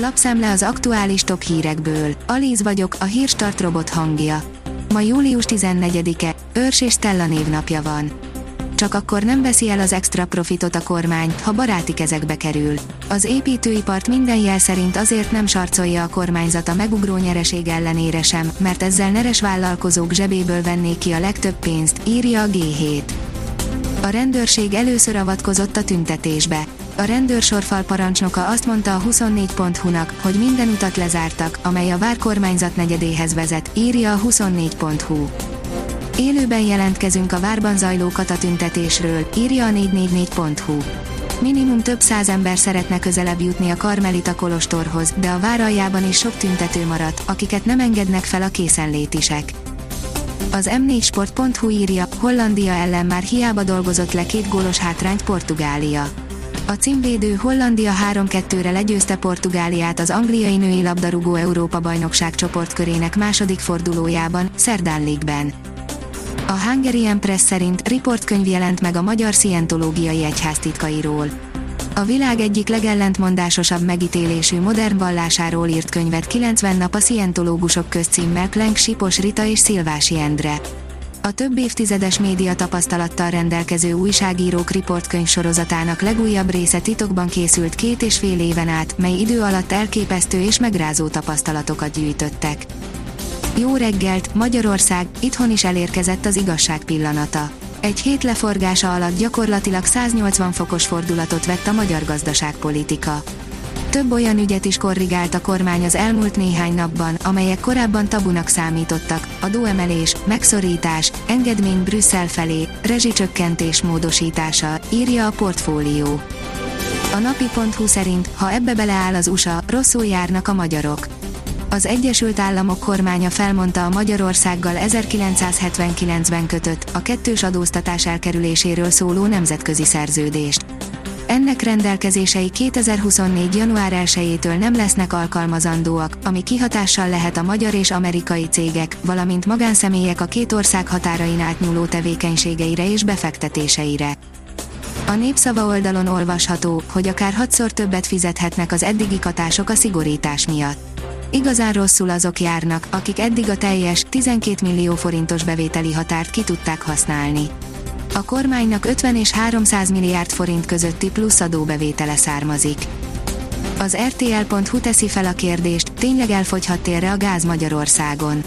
Lapszemle az aktuális top hírekből. Alíz vagyok, a hírstart robot hangja. Ma július 14-e, Őrs és Stella névnapja van. Csak akkor nem veszi el az extra profitot a kormány, ha baráti kezekbe kerül. Az építőipart minden jel szerint azért nem sarcolja a kormányzat a megugró nyereség ellenére sem, mert ezzel neres vállalkozók zsebéből vennék ki a legtöbb pénzt, írja a G7. A rendőrség először avatkozott a tüntetésbe a rendőrsorfal parancsnoka azt mondta a 24.hu-nak, hogy minden utat lezártak, amely a várkormányzat negyedéhez vezet, írja a 24.hu. Élőben jelentkezünk a várban zajló katatüntetésről, írja a 444.hu. Minimum több száz ember szeretne közelebb jutni a Karmelita Kolostorhoz, de a vár aljában is sok tüntető maradt, akiket nem engednek fel a készenlétisek. Az m4sport.hu írja, Hollandia ellen már hiába dolgozott le két gólos hátrányt Portugália. A címvédő Hollandia 3-2-re legyőzte Portugáliát az angliai női labdarúgó Európa bajnokság csoportkörének második fordulójában, Szerdán League-ben. A Hungarian Press szerint riportkönyv jelent meg a magyar szientológiai egyház titkairól. A világ egyik legellentmondásosabb megítélésű modern vallásáról írt könyvet 90 nap a szientológusok közcímmel Klenk Sipos Rita és Szilvási Endre. A több évtizedes média tapasztalattal rendelkező újságírók riportkönyv sorozatának legújabb része titokban készült két és fél éven át, mely idő alatt elképesztő és megrázó tapasztalatokat gyűjtöttek. Jó reggelt, Magyarország, itthon is elérkezett az igazság pillanata. Egy hét leforgása alatt gyakorlatilag 180 fokos fordulatot vett a magyar gazdaságpolitika. Több olyan ügyet is korrigált a kormány az elmúlt néhány napban, amelyek korábban tabunak számítottak, adóemelés, megszorítás, engedmény Brüsszel felé, rezsicsökkentés módosítása, írja a portfólió. A napi.hu szerint, ha ebbe beleáll az USA, rosszul járnak a magyarok. Az Egyesült Államok kormánya felmondta a Magyarországgal 1979-ben kötött, a kettős adóztatás elkerüléséről szóló nemzetközi szerződést. Ennek rendelkezései 2024. január 1-től nem lesznek alkalmazandóak, ami kihatással lehet a magyar és amerikai cégek, valamint magánszemélyek a két ország határain átnyúló tevékenységeire és befektetéseire. A népszava oldalon olvasható, hogy akár hatszor többet fizethetnek az eddigi katások a szigorítás miatt. Igazán rosszul azok járnak, akik eddig a teljes, 12 millió forintos bevételi határt ki tudták használni a kormánynak 50 és 300 milliárd forint közötti plusz adóbevétele származik. Az RTL.hu teszi fel a kérdést, tényleg elfogyhat térre a gáz Magyarországon.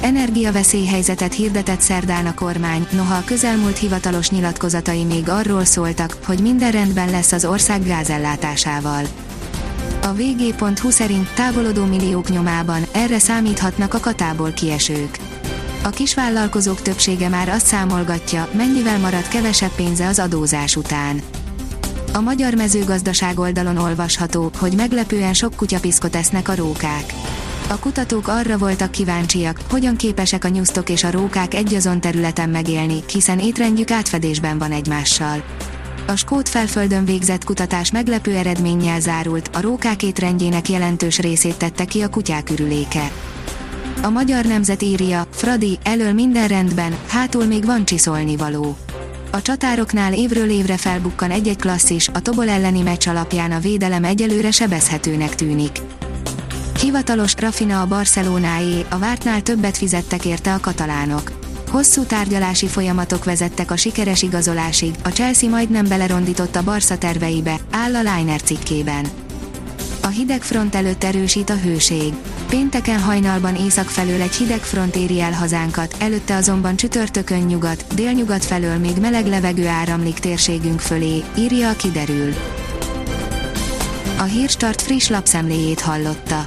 Energiaveszélyhelyzetet hirdetett szerdán a kormány, noha a közelmúlt hivatalos nyilatkozatai még arról szóltak, hogy minden rendben lesz az ország gázellátásával. A vg.hu szerint távolodó milliók nyomában erre számíthatnak a katából kiesők. A kisvállalkozók többsége már azt számolgatja, mennyivel marad kevesebb pénze az adózás után. A magyar mezőgazdaság oldalon olvasható, hogy meglepően sok kutyapiszkot esznek a rókák. A kutatók arra voltak kíváncsiak, hogyan képesek a nyusztok és a rókák egyazon területen megélni, hiszen étrendjük átfedésben van egymással. A Skót felföldön végzett kutatás meglepő eredménnyel zárult, a rókák étrendjének jelentős részét tette ki a kutyák ürüléke. A magyar nemzet írja, Fradi, elől minden rendben, hátul még van csiszolni való. A csatároknál évről évre felbukkan egy-egy klasszis, a Tobol elleni meccs alapján a védelem egyelőre sebezhetőnek tűnik. Hivatalos Rafina a Barcelonáé, a vártnál többet fizettek érte a katalánok. Hosszú tárgyalási folyamatok vezettek a sikeres igazolásig, a Chelsea majdnem belerondított a Barca terveibe, áll a Liner cikkében. A hideg front előtt erősít a hőség. Pénteken hajnalban észak felől egy hideg front éri el hazánkat, előtte azonban csütörtökön nyugat, délnyugat felől még meleg levegő áramlik térségünk fölé, írja a kiderül. A Hírstart friss lapszemléjét hallotta.